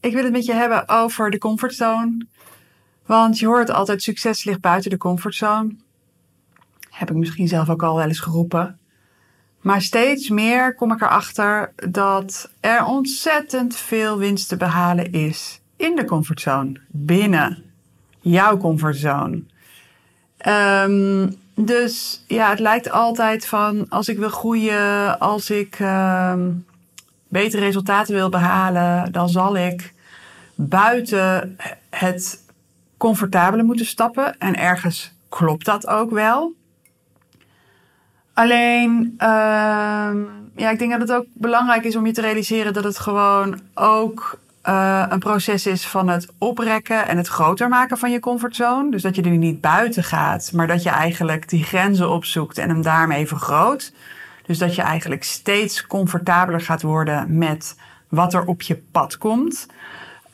Ik wil het met je hebben over de comfortzone. Want je hoort altijd succes ligt buiten de comfortzone. Heb ik misschien zelf ook al wel eens geroepen. Maar steeds meer kom ik erachter dat er ontzettend veel winst te behalen is in de comfortzone. Binnen jouw comfortzone. Um, dus ja, het lijkt altijd van als ik wil groeien, als ik um, betere resultaten wil behalen, dan zal ik buiten het comfortabele moeten stappen. En ergens klopt dat ook wel. Alleen, uh, ja, ik denk dat het ook belangrijk is om je te realiseren dat het gewoon ook uh, een proces is van het oprekken en het groter maken van je comfortzone. Dus dat je er niet buiten gaat, maar dat je eigenlijk die grenzen opzoekt en hem daarmee vergroot. Dus dat je eigenlijk steeds comfortabeler gaat worden met wat er op je pad komt.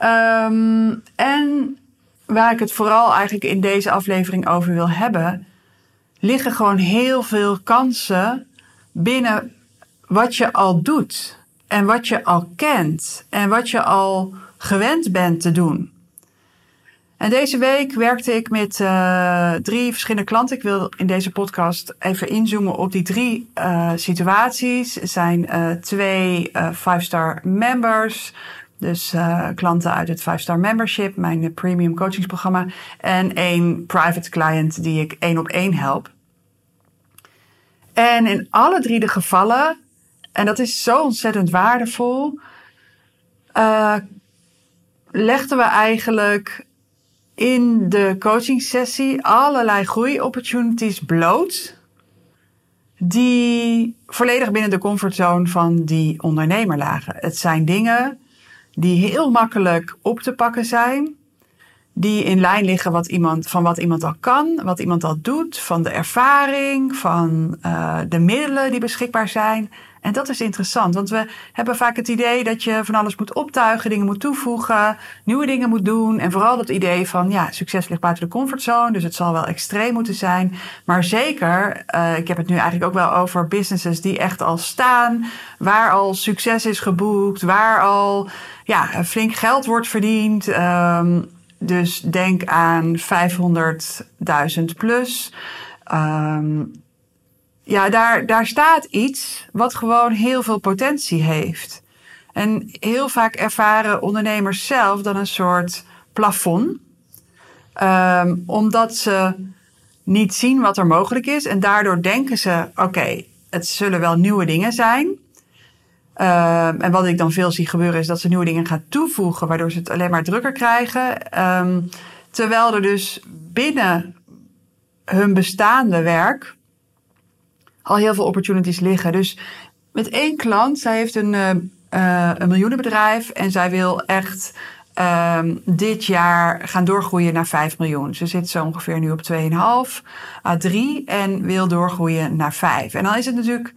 Um, en waar ik het vooral eigenlijk in deze aflevering over wil hebben, liggen gewoon heel veel kansen binnen wat je al doet en wat je al kent en wat je al gewend bent te doen. En deze week werkte ik met uh, drie verschillende klanten. Ik wil in deze podcast even inzoomen op die drie uh, situaties. Het zijn uh, twee 5-star members. Dus klanten uit het 5-star membership, mijn premium coachingsprogramma. En één private client die ik één op één help. En in alle drie de gevallen, en dat is zo ontzettend waardevol, legden we eigenlijk in de coaching sessie allerlei groei-opportunities bloot. Die volledig binnen de comfortzone van die ondernemer lagen. Het zijn dingen die heel makkelijk op te pakken zijn. Die in lijn liggen wat iemand, van wat iemand al kan, wat iemand al doet, van de ervaring, van uh, de middelen die beschikbaar zijn. En dat is interessant, want we hebben vaak het idee dat je van alles moet optuigen, dingen moet toevoegen, nieuwe dingen moet doen. En vooral dat idee van, ja, succes ligt buiten de comfortzone, dus het zal wel extreem moeten zijn. Maar zeker, uh, ik heb het nu eigenlijk ook wel over businesses die echt al staan, waar al succes is geboekt, waar al ja, flink geld wordt verdiend. Um, dus denk aan 500.000 plus. Um, ja, daar, daar staat iets wat gewoon heel veel potentie heeft. En heel vaak ervaren ondernemers zelf dan een soort plafond. Um, omdat ze niet zien wat er mogelijk is. En daardoor denken ze: oké, het zullen wel nieuwe dingen zijn. Um, en wat ik dan veel zie gebeuren is dat ze nieuwe dingen gaan toevoegen, waardoor ze het alleen maar drukker krijgen. Um, terwijl er dus binnen hun bestaande werk al heel veel opportunities liggen. Dus met één klant, zij heeft een, uh, een miljoenenbedrijf en zij wil echt um, dit jaar gaan doorgroeien naar 5 miljoen. Ze zit zo ongeveer nu op 2,5 à 3 en wil doorgroeien naar 5. En dan is het natuurlijk,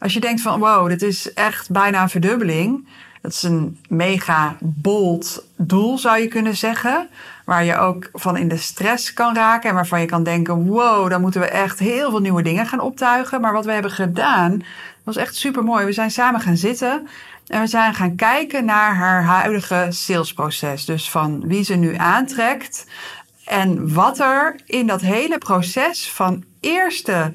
als je denkt van wow, dit is echt bijna een verdubbeling. Dat is een mega bold doel, zou je kunnen zeggen. Waar je ook van in de stress kan raken. En waarvan je kan denken: wow, dan moeten we echt heel veel nieuwe dingen gaan optuigen. Maar wat we hebben gedaan, was echt super mooi. We zijn samen gaan zitten. En we zijn gaan kijken naar haar huidige salesproces. Dus van wie ze nu aantrekt. En wat er in dat hele proces van eerste.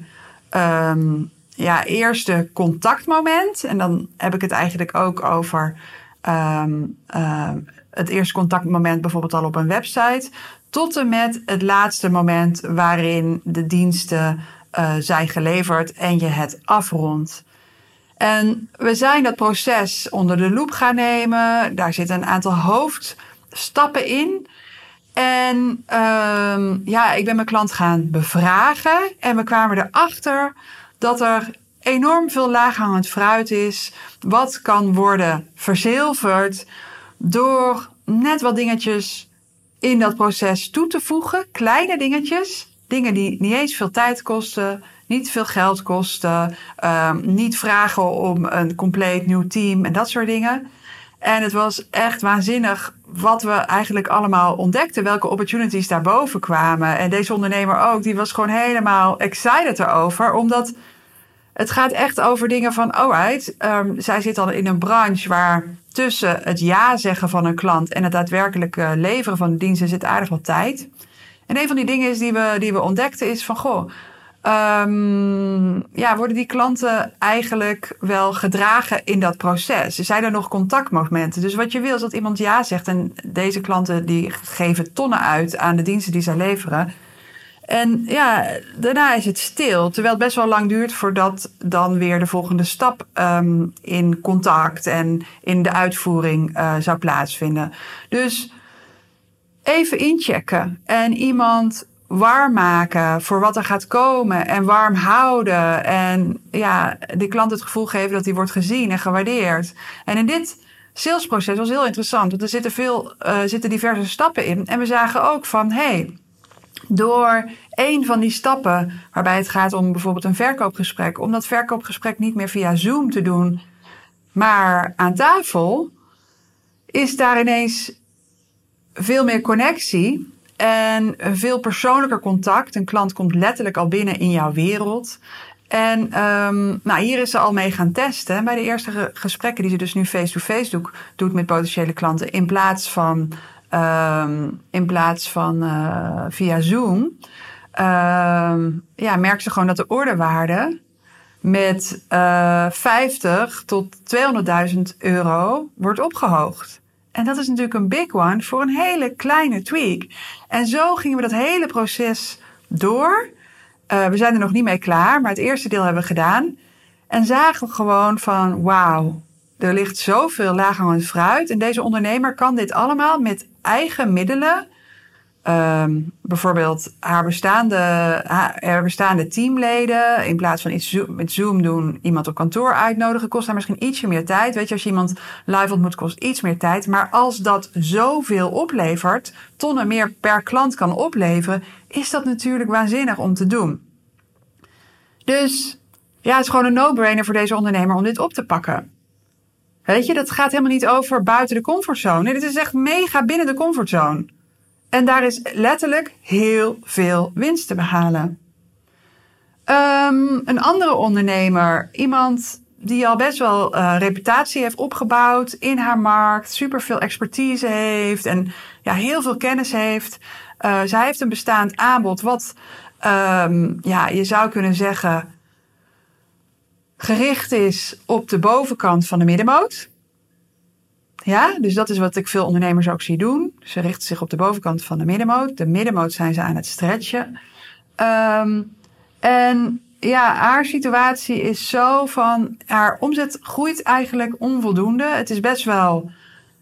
Um, ja, eerste contactmoment. En dan heb ik het eigenlijk ook over um, uh, het eerste contactmoment bijvoorbeeld al op een website. Tot en met het laatste moment waarin de diensten uh, zijn geleverd en je het afrondt. En we zijn dat proces onder de loep gaan nemen. Daar zitten een aantal hoofdstappen in. En um, ja, ik ben mijn klant gaan bevragen. En we kwamen erachter dat er enorm veel laaghangend fruit is. Wat kan worden verzilverd door net wat dingetjes in dat proces toe te voegen. Kleine dingetjes. Dingen die niet eens veel tijd kosten, niet veel geld kosten, um, niet vragen om een compleet nieuw team en dat soort dingen. En het was echt waanzinnig wat we eigenlijk allemaal ontdekten, welke opportunities daarboven kwamen. En deze ondernemer ook, die was gewoon helemaal excited erover, omdat het gaat echt over dingen van, alright, um, zij zit dan in een branche waar tussen het ja zeggen van een klant en het daadwerkelijk leveren van de diensten zit aardig wat tijd. En een van die dingen is die we, die we ontdekten is van, goh, um, ja, worden die klanten eigenlijk wel gedragen in dat proces? Zijn er nog contactmomenten? Dus wat je wil is dat iemand ja zegt en deze klanten die geven tonnen uit aan de diensten die zij leveren. En ja, daarna is het stil. Terwijl het best wel lang duurt voordat dan weer de volgende stap um, in contact en in de uitvoering uh, zou plaatsvinden. Dus even inchecken en iemand warm maken voor wat er gaat komen en warm houden. En ja, die klant het gevoel geven dat hij wordt gezien en gewaardeerd. En in dit salesproces was heel interessant, want er zitten, veel, uh, zitten diverse stappen in. En we zagen ook van, hey, door een van die stappen, waarbij het gaat om bijvoorbeeld een verkoopgesprek, om dat verkoopgesprek niet meer via Zoom te doen, maar aan tafel, is daar ineens veel meer connectie en veel persoonlijker contact. Een klant komt letterlijk al binnen in jouw wereld. En um, nou, hier is ze al mee gaan testen. Bij de eerste gesprekken die ze dus nu face-to-face doet, met potentiële klanten, in plaats van, um, in plaats van uh, via Zoom, um, ja, merkt ze gewoon dat de ordewaarde met uh, 50 tot 200.000 euro wordt opgehoogd. En dat is natuurlijk een big one voor een hele kleine tweak. En zo gingen we dat hele proces door. Uh, we zijn er nog niet mee klaar, maar het eerste deel hebben we gedaan. En zagen we gewoon van, wauw, er ligt zoveel laaghangend fruit. En deze ondernemer kan dit allemaal met eigen middelen Um, bijvoorbeeld haar bestaande, haar bestaande teamleden, in plaats van iets met Zoom doen, iemand op kantoor uitnodigen, kost haar misschien ietsje meer tijd. Weet je, als je iemand live ontmoet, kost iets meer tijd. Maar als dat zoveel oplevert, tonnen meer per klant kan opleveren, is dat natuurlijk waanzinnig om te doen. Dus ja, het is gewoon een no-brainer voor deze ondernemer om dit op te pakken. Weet je, dat gaat helemaal niet over buiten de comfortzone. Dit is echt mega binnen de comfortzone. En daar is letterlijk heel veel winst te behalen. Um, een andere ondernemer, iemand die al best wel uh, reputatie heeft opgebouwd in haar markt, superveel expertise heeft en ja, heel veel kennis heeft. Uh, zij heeft een bestaand aanbod wat, um, ja, je zou kunnen zeggen, gericht is op de bovenkant van de middenmoot. Ja, dus dat is wat ik veel ondernemers ook zie doen. Ze richten zich op de bovenkant van de middenmoot. De middenmoot zijn ze aan het stretchen. Um, en ja, haar situatie is zo van haar omzet groeit eigenlijk onvoldoende. Het is best wel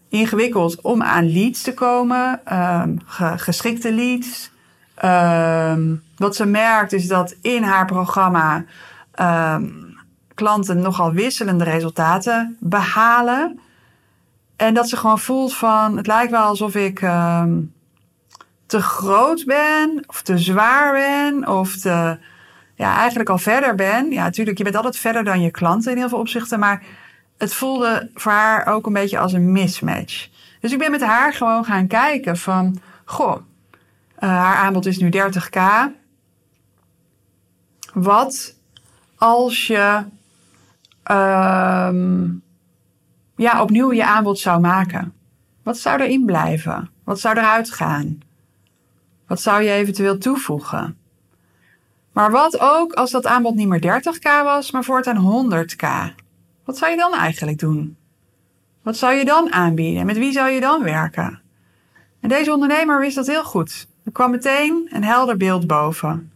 ingewikkeld om aan leads te komen, um, geschikte leads. Um, wat ze merkt is dat in haar programma klanten nogal wisselende resultaten behalen. En dat ze gewoon voelt van, het lijkt wel alsof ik uh, te groot ben, of te zwaar ben, of te, ja, eigenlijk al verder ben. Ja, natuurlijk, je bent altijd verder dan je klanten in heel veel opzichten, maar het voelde voor haar ook een beetje als een mismatch. Dus ik ben met haar gewoon gaan kijken van, goh, uh, haar aanbod is nu 30k. Wat als je um, ja, opnieuw je aanbod zou maken. Wat zou erin blijven? Wat zou eruit gaan? Wat zou je eventueel toevoegen? Maar wat ook als dat aanbod niet meer 30k was, maar voortaan 100k? Wat zou je dan eigenlijk doen? Wat zou je dan aanbieden? Met wie zou je dan werken? En deze ondernemer wist dat heel goed. Er kwam meteen een helder beeld boven.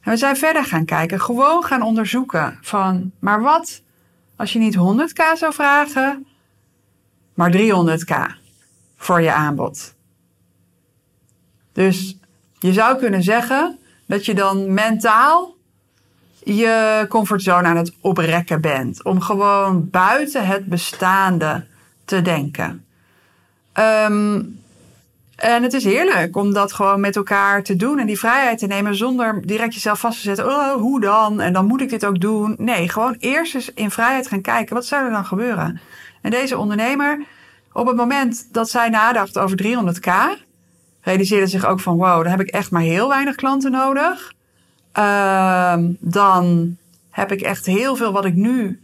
En we zijn verder gaan kijken, gewoon gaan onderzoeken van, maar wat als je niet 100k zou vragen, maar 300k voor je aanbod. Dus je zou kunnen zeggen dat je dan mentaal je comfortzone aan het oprekken bent. Om gewoon buiten het bestaande te denken. Ehm, en het is heerlijk om dat gewoon met elkaar te doen en die vrijheid te nemen zonder direct jezelf vast te zetten. Oh, hoe dan? En dan moet ik dit ook doen. Nee, gewoon eerst eens in vrijheid gaan kijken. Wat zou er dan gebeuren? En deze ondernemer, op het moment dat zij nadacht over 300k, realiseerde zich ook van wow, dan heb ik echt maar heel weinig klanten nodig. Ehm, dan heb ik echt heel veel wat ik nu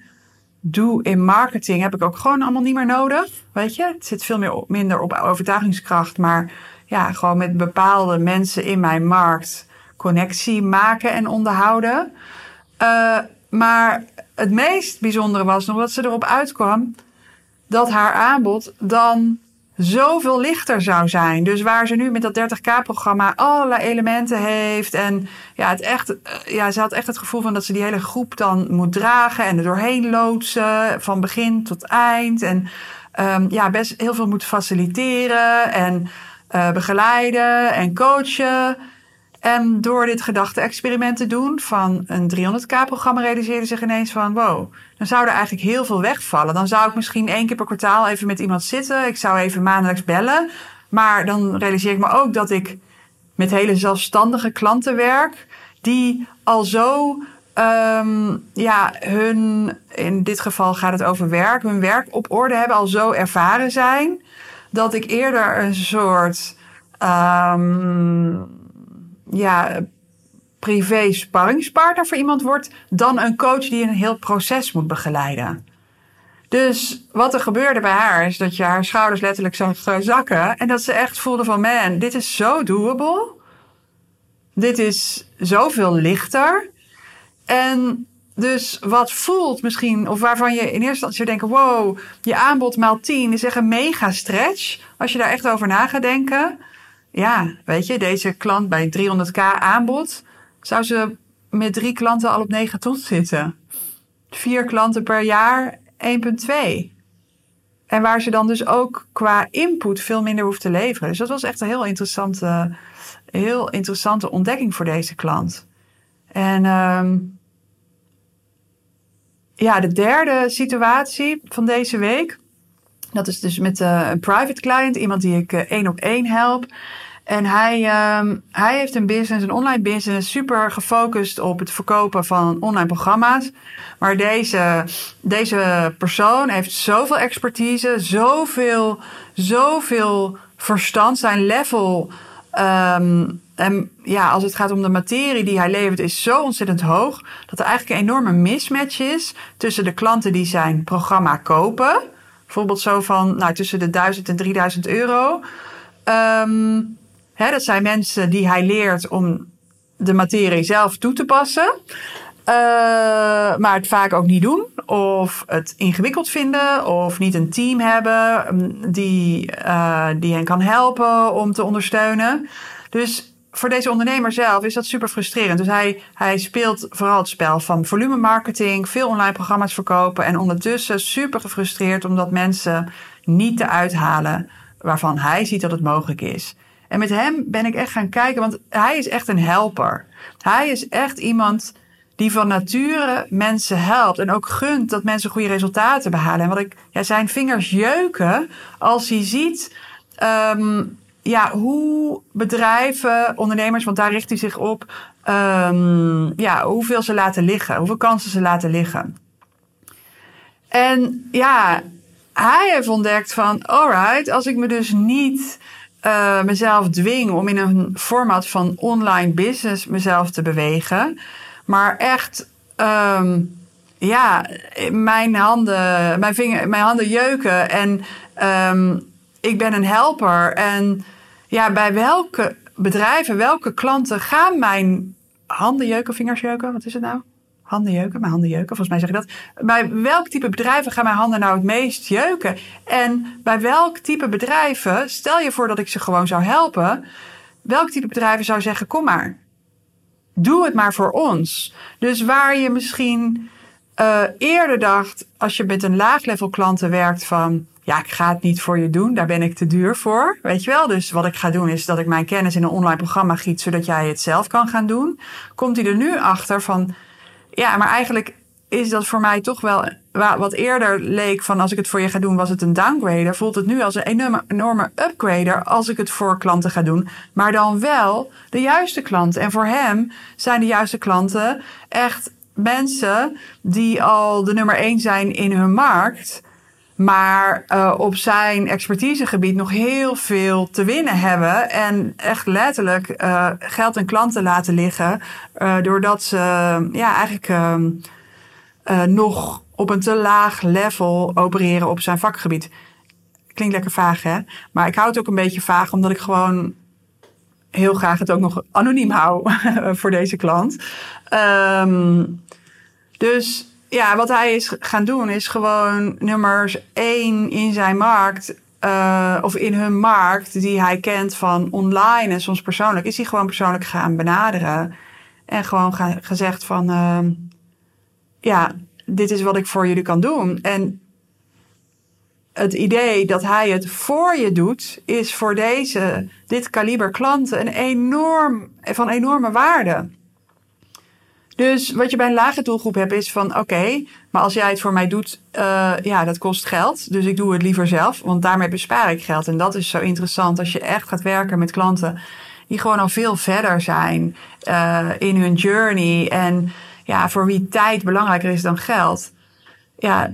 doe in marketing, heb ik ook gewoon allemaal niet meer nodig. Weet je, het zit veel meer minder op overtuigingskracht, maar ja, gewoon met bepaalde mensen in mijn markt connectie maken en onderhouden. Uh, maar het meest bijzondere was nog dat ze erop uitkwam dat haar aanbod dan zoveel lichter zou zijn. Dus waar ze nu met dat 30k-programma allerlei elementen heeft. En ja, het echt, eh, ja, ze had echt het gevoel van dat ze die hele groep dan moet dragen en er doorheen loodsen. Van begin tot eind. En um, ja, best heel veel moet faciliteren en uh, begeleiden en coachen. En door dit gedachte-experiment te doen van een 300k-programma realiseerde zich ineens van wow, dan zou er eigenlijk heel veel wegvallen. Dan zou ik misschien één keer per kwartaal even met iemand zitten. Ik zou even maandelijks bellen. Maar dan realiseer ik me ook dat ik met hele zelfstandige klanten werk die al zo um, ja, hun, in dit geval gaat het over werk, hun werk op orde hebben, al zo ervaren zijn, dat ik eerder een soort um, ja, privé sparringspartner voor iemand wordt dan een coach die een heel proces moet begeleiden. Dus wat er gebeurde bij haar is dat je haar schouders letterlijk zag zakken en dat ze echt voelde van man, dit is zo doable. Dit is zoveel lichter. En dus wat voelt misschien, of waarvan je in eerste instantie zou denken: wow, je aanbod maal 10 is echt een mega stretch. Als je daar echt over na gaat denken. Ja, weet je, deze klant bij 300k aanbod, zou ze met drie klanten al op 9 ton zitten. Vier klanten per jaar, 1,2. En waar ze dan dus ook qua input veel minder hoeft te leveren. Dus dat was echt een heel interessante, heel interessante ontdekking voor deze klant. En um, ja, de derde situatie van deze week. Dat is dus met uh, een private client, iemand die ik uh, één op één help. En hij, uh, hij heeft een business, een online business, super gefocust op het verkopen van online programma's. Maar deze, deze persoon heeft zoveel expertise, zoveel, zoveel verstand. Zijn level um, en ja, als het gaat om de materie die hij levert, is zo ontzettend hoog dat er eigenlijk een enorme mismatch is tussen de klanten die zijn programma kopen. Bijvoorbeeld zo van nou, tussen de 1000 en 3000 euro. Um, hè, dat zijn mensen die hij leert om de materie zelf toe te passen. Uh, maar het vaak ook niet doen. Of het ingewikkeld vinden. Of niet een team hebben die, uh, die hen kan helpen om te ondersteunen. Dus voor deze ondernemer zelf is dat super frustrerend. Dus hij, hij speelt vooral het spel van volume marketing, veel online programma's verkopen en ondertussen super gefrustreerd omdat mensen niet te uithalen waarvan hij ziet dat het mogelijk is. En met hem ben ik echt gaan kijken, want hij is echt een helper. Hij is echt iemand die van nature mensen helpt en ook gunt dat mensen goede resultaten behalen. En wat ik, ja, zijn vingers jeuken als hij ziet um, ja, hoe bedrijven, ondernemers, want daar richt hij zich op, um, ja, hoeveel ze laten liggen, hoeveel kansen ze laten liggen. En ja, hij heeft ontdekt van, alright, als ik me dus niet uh, mezelf dwing om in een format van online business mezelf te bewegen, maar echt, um, ja, mijn handen, mijn, vinger, mijn handen jeuken en um, ik ben een helper. En ja, bij welke bedrijven, welke klanten gaan mijn handen jeuken, vingers jeuken? Wat is het nou? Handen jeuken, mijn handen jeuken, volgens mij zeg je dat. Bij welk type bedrijven gaan mijn handen nou het meest jeuken? En bij welk type bedrijven, stel je voor dat ik ze gewoon zou helpen, welk type bedrijven zou zeggen: kom maar, doe het maar voor ons. Dus waar je misschien uh, eerder dacht, als je met een laag-level klanten werkt, van ja, ik ga het niet voor je doen, daar ben ik te duur voor. Weet je wel? Dus wat ik ga doen is dat ik mijn kennis in een online programma giet, zodat jij het zelf kan gaan doen. Komt hij er nu achter van, ja, maar eigenlijk is dat voor mij toch wel wat eerder leek van als ik het voor je ga doen, was het een downgrader. Voelt het nu als een enorme, enorme upgrader als ik het voor klanten ga doen. Maar dan wel de juiste klanten. En voor hem zijn de juiste klanten echt mensen die al de nummer één zijn in hun markt. Maar uh, op zijn expertisegebied nog heel veel te winnen hebben. En echt letterlijk uh, geld en klanten laten liggen. Uh, doordat ze ja, eigenlijk nog op een te laag level opereren op zijn vakgebied. Klinkt lekker vaag, hè? Maar ik hou het ook een beetje vaag, omdat ik gewoon heel graag het ook nog anoniem hou voor deze klant. Um, dus ja, wat hij is gaan doen is gewoon nummers één in zijn markt. Uh, of in hun markt die hij kent van online en soms persoonlijk, is hij gewoon persoonlijk gaan benaderen. En gewoon gezegd van, uh, ja, dit is wat ik voor jullie kan doen. En het idee dat hij het voor je doet, is voor deze, dit kaliber klanten een enorm, van enorme waarde. Dus wat je bij een lage doelgroep hebt is van oké, maar als jij het voor mij doet, uh, ja, dat kost geld. Dus ik doe het liever zelf, want daarmee bespaar ik geld. En dat is zo interessant als je echt gaat werken met klanten die gewoon al veel verder zijn uh, in hun journey. En ja, voor wie tijd belangrijker is dan geld. Ja,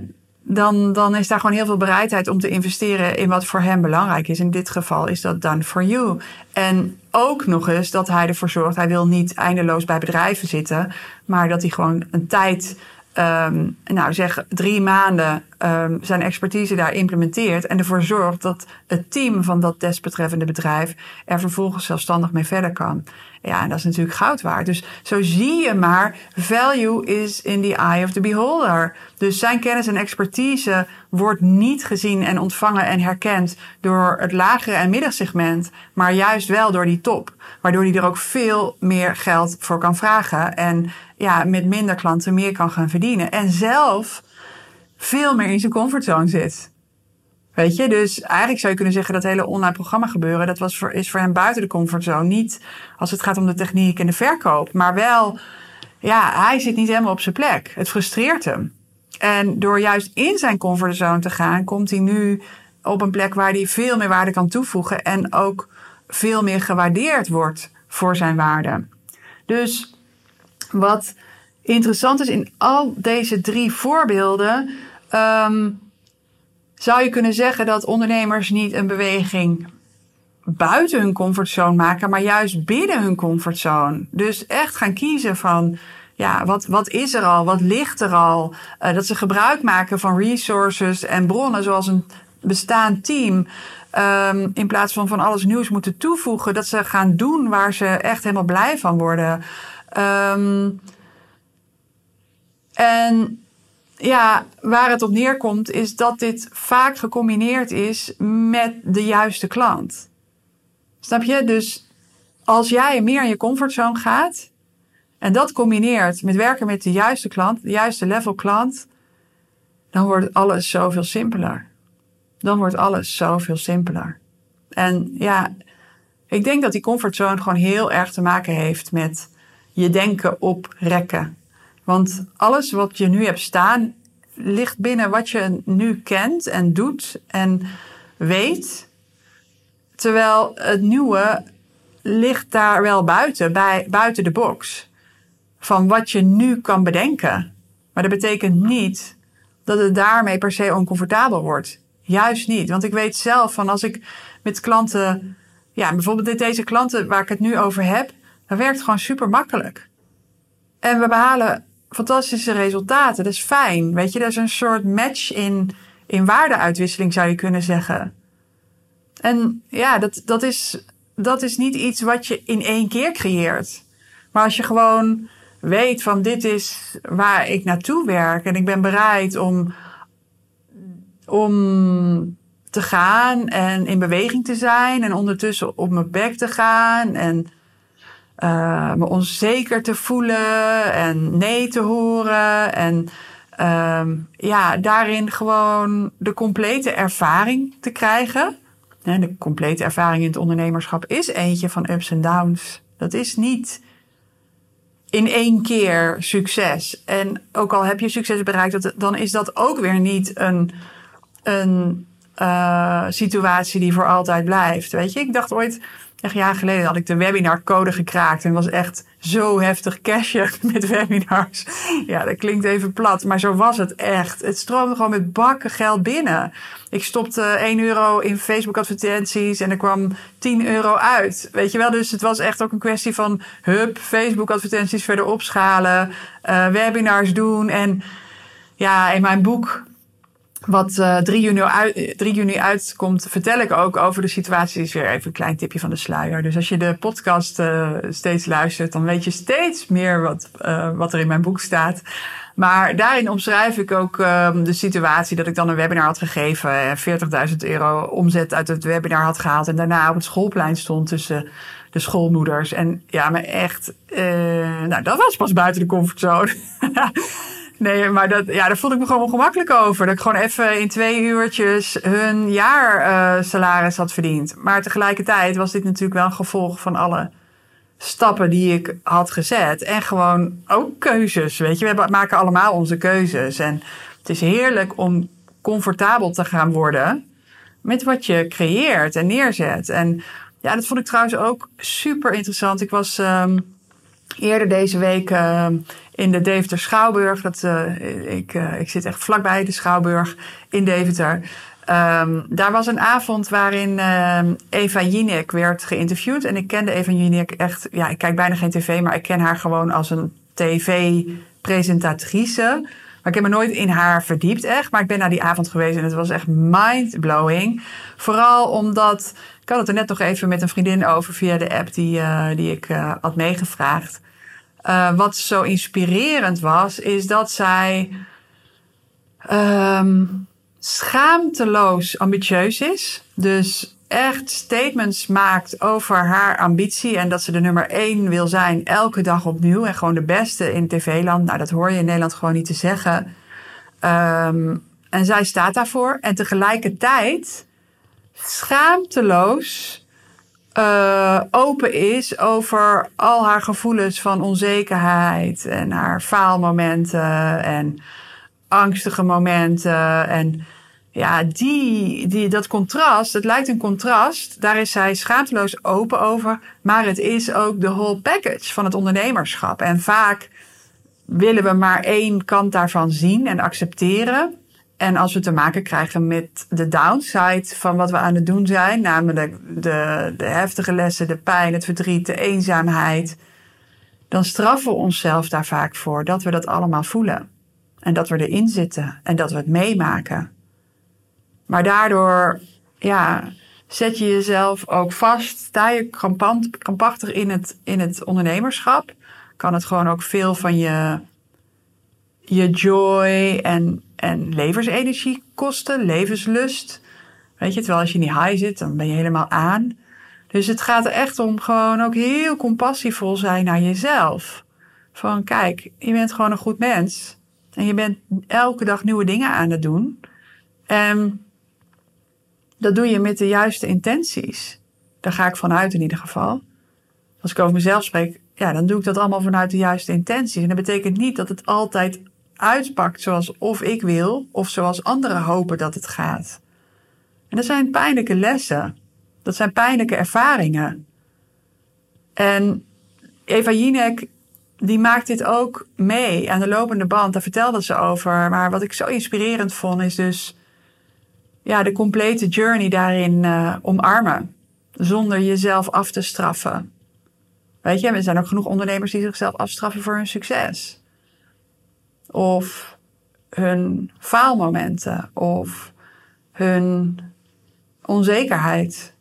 dan, dan is daar gewoon heel veel bereidheid om te investeren in wat voor hem belangrijk is. In dit geval is dat done for you. En ook nog eens dat hij ervoor zorgt, hij wil niet eindeloos bij bedrijven zitten, maar dat hij gewoon een tijd, um, nou zeg drie maanden, um, zijn expertise daar implementeert en ervoor zorgt dat het team van dat desbetreffende bedrijf er vervolgens zelfstandig mee verder kan. Ja, en dat is natuurlijk goud waard. Dus zo zie je maar, value is in the eye of the beholder. Dus zijn kennis en expertise wordt niet gezien en ontvangen en herkend door het lagere en middensegment, maar juist wel door die top. Waardoor hij er ook veel meer geld voor kan vragen en ja, met minder klanten meer kan gaan verdienen. En zelf veel meer in zijn comfortzone zit. Weet je, dus eigenlijk zou je kunnen zeggen dat hele online programma gebeuren, dat was voor, is voor hem buiten de comfortzone. Niet als het gaat om de techniek en de verkoop, maar wel, ja, hij zit niet helemaal op zijn plek. Het frustreert hem. En door juist in zijn comfortzone te gaan, komt hij nu op een plek waar hij veel meer waarde kan toevoegen en ook veel meer gewaardeerd wordt voor zijn waarde. Dus wat interessant is in al deze drie voorbeelden. Um, zou je kunnen zeggen dat ondernemers niet een beweging buiten hun comfortzone maken, maar juist binnen hun comfortzone. Dus echt gaan kiezen van, ja, wat, wat is er al? Wat ligt er al? Uh, dat ze gebruik maken van resources en bronnen zoals een bestaand team. Um, in plaats van van alles nieuws moeten toevoegen, dat ze gaan doen waar ze echt helemaal blij van worden. Um, en ja, waar het op neerkomt, is dat dit vaak gecombineerd is met de juiste klant. Snap je? Dus als jij meer in je comfortzone gaat en dat combineert met werken met de juiste klant, de juiste level klant, dan wordt alles zoveel simpeler. Dan wordt alles zoveel simpeler. En ja, ik denk dat die comfortzone gewoon heel erg te maken heeft met je denken op rekken. Want alles wat je nu hebt staan, ligt binnen wat je nu kent en doet en weet. Terwijl het nieuwe ligt daar wel buiten, bij, buiten de box. Van wat je nu kan bedenken. Maar dat betekent niet dat het daarmee per se oncomfortabel wordt. Juist niet. Want ik weet zelf van als ik met klanten, ja, bijvoorbeeld deze klanten waar ik het nu over heb, dat werkt gewoon super makkelijk. En we behalen fantastische resultaten. Dat is fijn. Weet je, dat is een soort match in, in waardeuitwisseling, zou je kunnen zeggen. En ja, dat, dat, is, dat is niet iets wat je in één keer creëert. Maar als je gewoon weet van dit is waar ik naartoe werk en ik ben bereid om, om te gaan en in beweging te zijn en ondertussen op mijn bek te gaan en uh, me onzeker te voelen en nee te horen. En uh, ja, daarin gewoon de complete ervaring te krijgen. En de complete ervaring in het ondernemerschap is eentje van ups en downs. Dat is niet in één keer succes. En ook al heb je succes bereikt, dan is dat ook weer niet een, een uh, situatie die voor altijd blijft. Weet je, ik dacht ooit, echt jaar geleden, had ik de webinarcode gekraakt. En was echt zo heftig cashen met webinars. Ja, dat klinkt even plat, maar zo was het echt. Het stroomde gewoon met bakken geld binnen. Ik stopte 1 euro in Facebook advertenties en er kwam 10 euro uit. Weet je wel, dus het was echt ook een kwestie van hup, Facebook advertenties verder opschalen, uh, webinars doen. En ja, in mijn boek wat uh, 3, juni uit, 3 juni uitkomt, vertel ik ook over de situatie. Is weer even een klein tipje van de sluier. Dus als je de podcast uh, steeds luistert, dan weet je steeds meer wat, uh, wat er in mijn boek staat. Maar daarin omschrijf ik ook um, de situatie dat ik dan een webinar had gegeven en 40.000 euro omzet uit het webinar had gehaald. En daarna op het schoolplein stond tussen de schoolmoeders. En ja, maar echt, nou, dat was pas buiten de comfortzone. Nee, maar dat, ja, daar voelde ik me gewoon ongemakkelijk over. Dat ik gewoon even in twee uurtjes hun jaar uh, salaris had verdiend. Maar tegelijkertijd was dit natuurlijk wel een gevolg van alle stappen die ik had gezet. En gewoon ook keuzes. Weet je, we maken allemaal onze keuzes. En het is heerlijk om comfortabel te gaan worden met wat je creëert en neerzet. En ja, dat vond ik trouwens ook super interessant. Ik was um, eerder deze week uh, in de Deventer Schouwburg. Dat, uh, ik, uh, ik zit echt vlakbij de Schouwburg in Deventer. Um, daar was een avond waarin uh, Eva Jinek werd geïnterviewd. En ik kende Eva Jinek echt... Ja, ik kijk bijna geen tv, maar ik ken haar gewoon als een tv-presentatrice. Maar ik heb me nooit in haar verdiept echt. Maar ik ben naar die avond geweest en het was echt mind-blowing. Vooral omdat... Ik had het er net nog even met een vriendin over via de app die, uh, die ik uh, had meegevraagd. Uh, wat zo inspirerend was, is dat zij um, schaamteloos ambitieus is. Dus echt statements maakt over haar ambitie en dat ze de nummer één wil zijn elke dag opnieuw en gewoon de beste in tv-land. Nou, dat hoor je in Nederland gewoon niet te zeggen. Um, en zij staat daarvoor en tegelijkertijd schaamteloos uh, open is over al haar gevoelens van onzekerheid en haar faalmomenten en angstige momenten. En ja, die, die, dat contrast, het lijkt een contrast, daar is zij schaamteloos open over, maar het is ook de whole package van het ondernemerschap. En vaak willen we maar één kant daarvan zien en accepteren. En als we te maken krijgen met de downside van wat we aan het doen zijn, namelijk de, de heftige lessen, de pijn, het verdriet, de eenzaamheid, dan straffen we onszelf daar vaak voor dat we dat allemaal voelen. En dat we erin zitten en dat we het meemaken. Maar daardoor, ja, zet je jezelf ook vast, sta je krampachtig in het, in het ondernemerschap, kan het gewoon ook veel van je, je joy en en levensenergie kosten, levenslust. Weet je, terwijl als je die high zit, dan ben je helemaal aan. Dus het gaat er echt om gewoon ook heel compassievol zijn naar jezelf. Van kijk, je bent gewoon een goed mens. En je bent elke dag nieuwe dingen aan het doen. En dat doe je met de juiste intenties. Daar ga ik vanuit in ieder geval. Als ik over mezelf spreek, ja, dan doe ik dat allemaal vanuit de juiste intenties. En dat betekent niet dat het altijd uitpakt zoals of ik wil, of zoals anderen hopen dat het gaat. En dat zijn pijnlijke lessen. Dat zijn pijnlijke ervaringen. En Eva Jinek, die maakt dit ook mee aan de lopende band. Daar vertelde ze over. Maar wat ik zo inspirerend vond, is dus ja, de complete journey daarin uh, omarmen. Zonder jezelf af te straffen. Weet je, er zijn ook genoeg ondernemers die zichzelf afstraffen voor hun succes of hun faalmomenten of hun onzekerheid.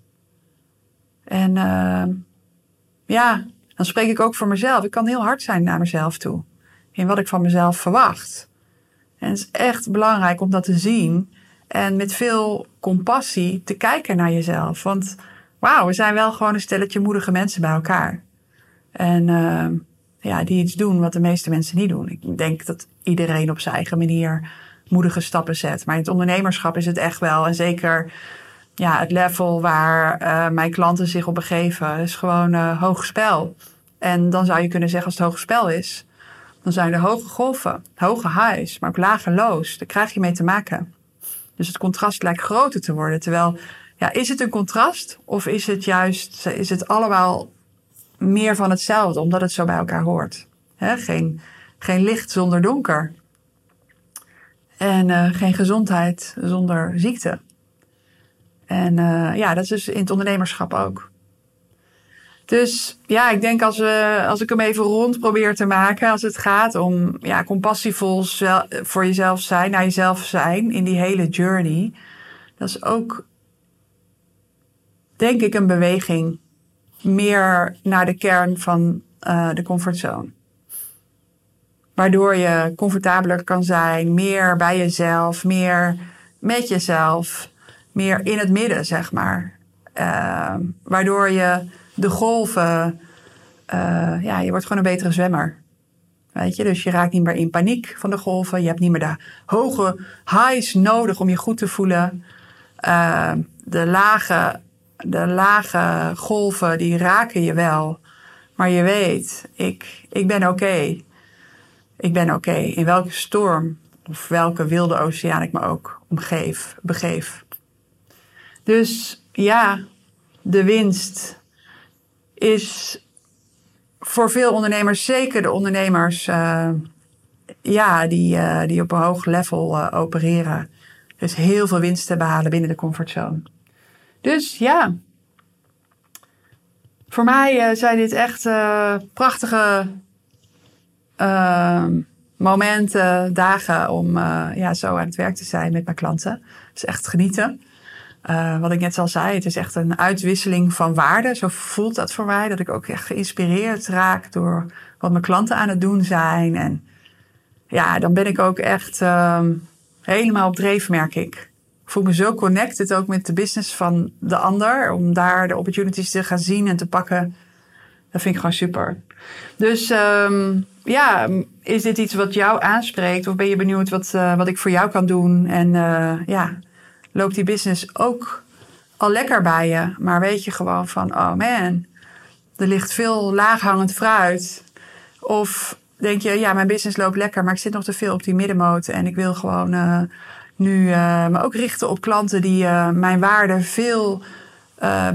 En uh, ja, dan spreek ik ook voor mezelf. Ik kan heel hard zijn naar mezelf toe. In wat ik van mezelf verwacht. En het is echt belangrijk om dat te zien. En met veel compassie te kijken naar jezelf. Want wauw, we zijn wel gewoon een stelletje moedige mensen bij elkaar. En uh, ja, die iets doen wat de meeste mensen niet doen. Ik denk dat iedereen op zijn eigen manier moedige stappen zet. Maar in het ondernemerschap is het echt wel, en zeker ja, het level waar uh, mijn klanten zich op begeven, is gewoon uh, hoog spel. En dan zou je kunnen zeggen als het hoge spel is, dan zijn er hoge golven, hoge highs, maar ook lage. Daar krijg je mee te maken. Dus het contrast lijkt groter te worden. Terwijl, ja, is het een contrast of is het juist, is het allemaal meer van hetzelfde, omdat het zo bij elkaar hoort? Hè? Geen, geen licht zonder donker. En uh, geen gezondheid zonder ziekte. En uh, ja, dat is dus in het ondernemerschap ook. Dus ja, ik denk als, we, als ik hem even rond probeer te maken, als het gaat om ja, compassievol voor jezelf zijn, naar jezelf zijn in die hele journey, dat is ook, denk ik, een beweging meer naar de kern van uh, de comfortzone. Waardoor je comfortabeler kan zijn, meer bij jezelf, meer met jezelf, meer in het midden, zeg maar. Uh, waardoor je de golven, uh, ja, je wordt gewoon een betere zwemmer. Weet je, dus je raakt niet meer in paniek van de golven. Je hebt niet meer de hoge highs nodig om je goed te voelen. Uh, de, lage, de lage golven, die raken je wel. Maar je weet, ik, ik ben oké. Ik ben oké. In welke storm of welke wilde oceaan ik me ook omgeef, begeef. Dus ja, de winst is voor veel ondernemers, zeker de ondernemers uh, ja, die, uh, die op een hoog level uh, opereren, dus heel veel winst te behalen binnen de comfortzone. Dus ja, voor mij zijn dit echt prachtige momenten, dagen om ja, zo aan het werk te zijn met mijn klanten. Het is echt genieten. Wat ik net al zei, het is echt een uitwisseling van waarden. Zo voelt dat voor mij. Dat ik ook echt geïnspireerd raak door wat mijn klanten aan het doen zijn. En ja, dan ben ik ook echt uh, helemaal op dreef, merk ik. Voel me zo connected ook met de business van de ander. Om daar de opportunities te gaan zien en te pakken. Dat vind ik gewoon super. Dus um, ja, is dit iets wat jou aanspreekt? Of ben je benieuwd wat, uh, wat ik voor jou kan doen? En uh, ja, loopt die business ook al lekker bij je. Maar weet je gewoon van, oh man, er ligt veel laaghangend fruit. Of denk je, ja, mijn business loopt lekker, maar ik zit nog te veel op die middenmoot. En ik wil gewoon uh, nu uh, ook richten op klanten die uh, mijn waarde veel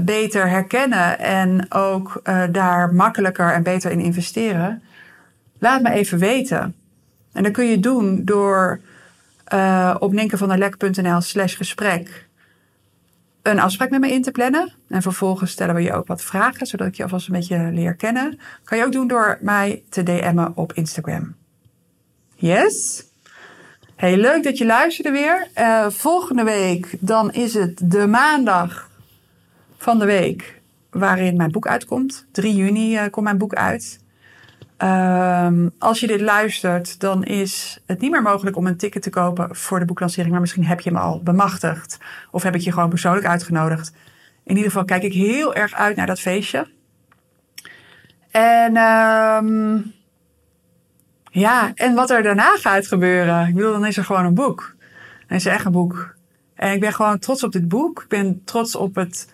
beter herkennen. En ook daar makkelijker en beter in investeren. Laat me even weten. En dat kun je doen door op ninkenvanderlek.nl slash gesprek een afspraak met me in te plannen. En vervolgens stellen we je ook wat vragen, zodat ik je alvast een beetje leer kennen. Kan je ook doen door mij te DM'en op Instagram. Yes? Hey, leuk dat je luisterde weer. Uh, volgende week, dan is het de maandag van de week waarin mijn boek uitkomt. 3 juni uh, komt mijn boek uit. Um, als je dit luistert, dan is het niet meer mogelijk om een ticket te kopen voor de boeklancering. Maar misschien heb je hem al bemachtigd. Of heb ik je gewoon persoonlijk uitgenodigd. In ieder geval kijk ik heel erg uit naar dat feestje. En um, ja, en wat er daarna gaat gebeuren. Ik bedoel, dan is er gewoon een boek. Dan is er echt een boek. En ik ben gewoon trots op dit boek. Ik ben trots op het,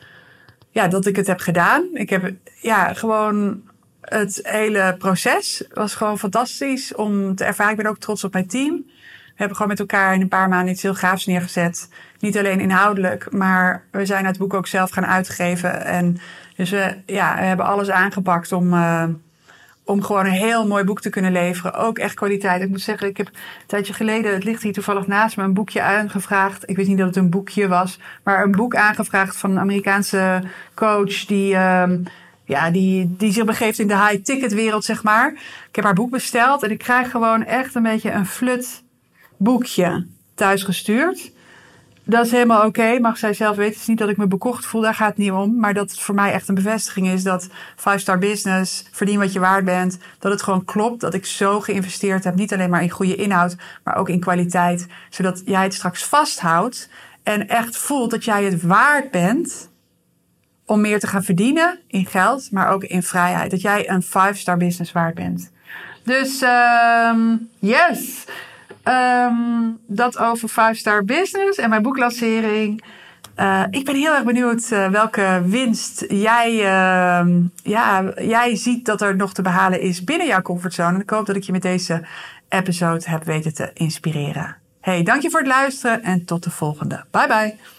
ja, dat ik het heb gedaan. Ik heb ja, gewoon het hele proces was gewoon fantastisch om te ervaren. Ik ben ook trots op mijn team. We hebben gewoon met elkaar in een paar maanden iets heel gaafs neergezet. Niet alleen inhoudelijk, maar we zijn het boek ook zelf gaan uitgeven. En dus we, ja, we hebben alles aangepakt om, uh, om gewoon een heel mooi boek te kunnen leveren. Ook echt kwaliteit. Ik moet zeggen, ik heb een tijdje geleden, het ligt hier toevallig naast me, een boekje aangevraagd. Ik wist niet dat het een boekje was, maar een boek aangevraagd van een Amerikaanse coach die. Uh, ja, die, die zich begeeft in de high-ticket wereld, zeg maar. Ik heb haar boek besteld en ik krijg gewoon echt een beetje een flut boekje thuis gestuurd. Dat is helemaal oké, mag zij zelf weten. Het is niet dat ik me bekocht voel, daar gaat het niet om. Maar dat het voor mij echt een bevestiging is dat Five Star Business, verdien wat je waard bent, dat het gewoon klopt. Dat ik zo geïnvesteerd heb, niet alleen maar in goede inhoud, maar ook in kwaliteit. Zodat jij het straks vasthoudt en echt voelt dat jij het waard bent om meer te gaan verdienen in geld, maar ook in vrijheid. Dat jij een five-star business waard bent. Dus um, yes, um, dat over five-star business en mijn boeklancering. Uh, ik ben heel erg benieuwd uh, welke winst jij, uh, ja, jij ziet dat er nog te behalen is binnen jouw comfortzone. En ik hoop dat ik je met deze episode heb weten te inspireren. Hey, dank je voor het luisteren en tot de volgende. Bye bye.